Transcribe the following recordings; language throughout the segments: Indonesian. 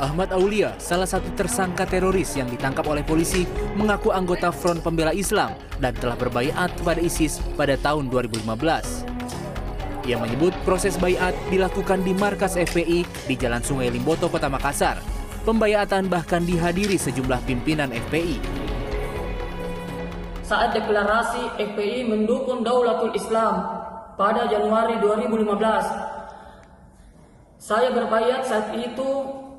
Ahmad Aulia, salah satu tersangka teroris yang ditangkap oleh polisi, mengaku anggota Front Pembela Islam dan telah berbaiat kepada ISIS pada tahun 2015. Ia menyebut proses baiat dilakukan di markas FPI di Jalan Sungai Limboto, Kota Makassar. Pembayatan bahkan dihadiri sejumlah pimpinan FPI. Saat deklarasi FPI mendukung Daulatul Islam pada Januari 2015, saya berbaiat saat itu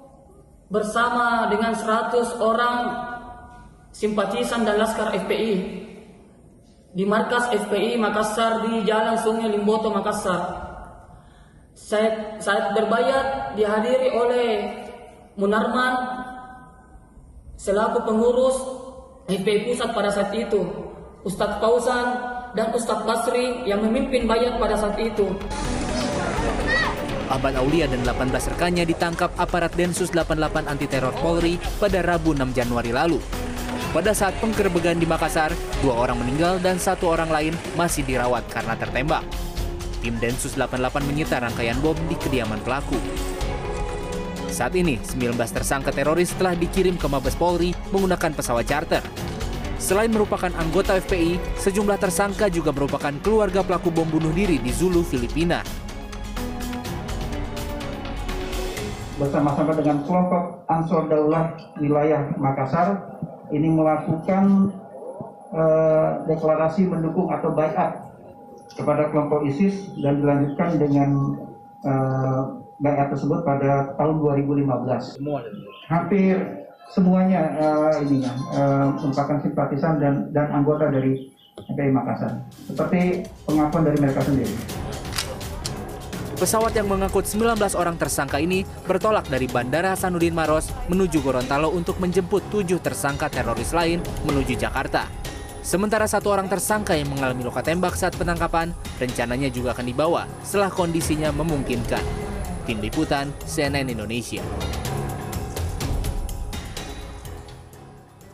bersama dengan 100 orang simpatisan dan laskar FPI di markas FPI Makassar di Jalan Sungai Limboto Makassar. Saat, saat berbayat dihadiri oleh Munarman selaku pengurus FPI pusat pada saat itu, Ustadz Fauzan dan Ustadz Basri yang memimpin bayat pada saat itu. Ahmad Aulia dan 18 rekannya ditangkap aparat Densus 88 anti teror Polri pada Rabu 6 Januari lalu. Pada saat penggerbegan di Makassar, dua orang meninggal dan satu orang lain masih dirawat karena tertembak. Tim Densus 88 menyita rangkaian bom di kediaman pelaku. Saat ini, 19 tersangka teroris telah dikirim ke Mabes Polri menggunakan pesawat charter. Selain merupakan anggota FPI, sejumlah tersangka juga merupakan keluarga pelaku bom bunuh diri di Zulu, Filipina. Bersama-sama dengan kelompok Ansor Daulah wilayah Makassar ini melakukan eh, deklarasi mendukung atau bayat kepada kelompok ISIS dan dilanjutkan dengan eh, bayat tersebut pada tahun 2015. Semua. Hampir semuanya eh, ini ya eh, merupakan simpatisan dan dan anggota dari FPI Makassar. Seperti pengakuan dari mereka sendiri. Pesawat yang mengangkut 19 orang tersangka ini bertolak dari Bandara Hasanuddin Maros menuju Gorontalo untuk menjemput tujuh tersangka teroris lain menuju Jakarta. Sementara satu orang tersangka yang mengalami luka tembak saat penangkapan rencananya juga akan dibawa setelah kondisinya memungkinkan. Tim Liputan CNN Indonesia.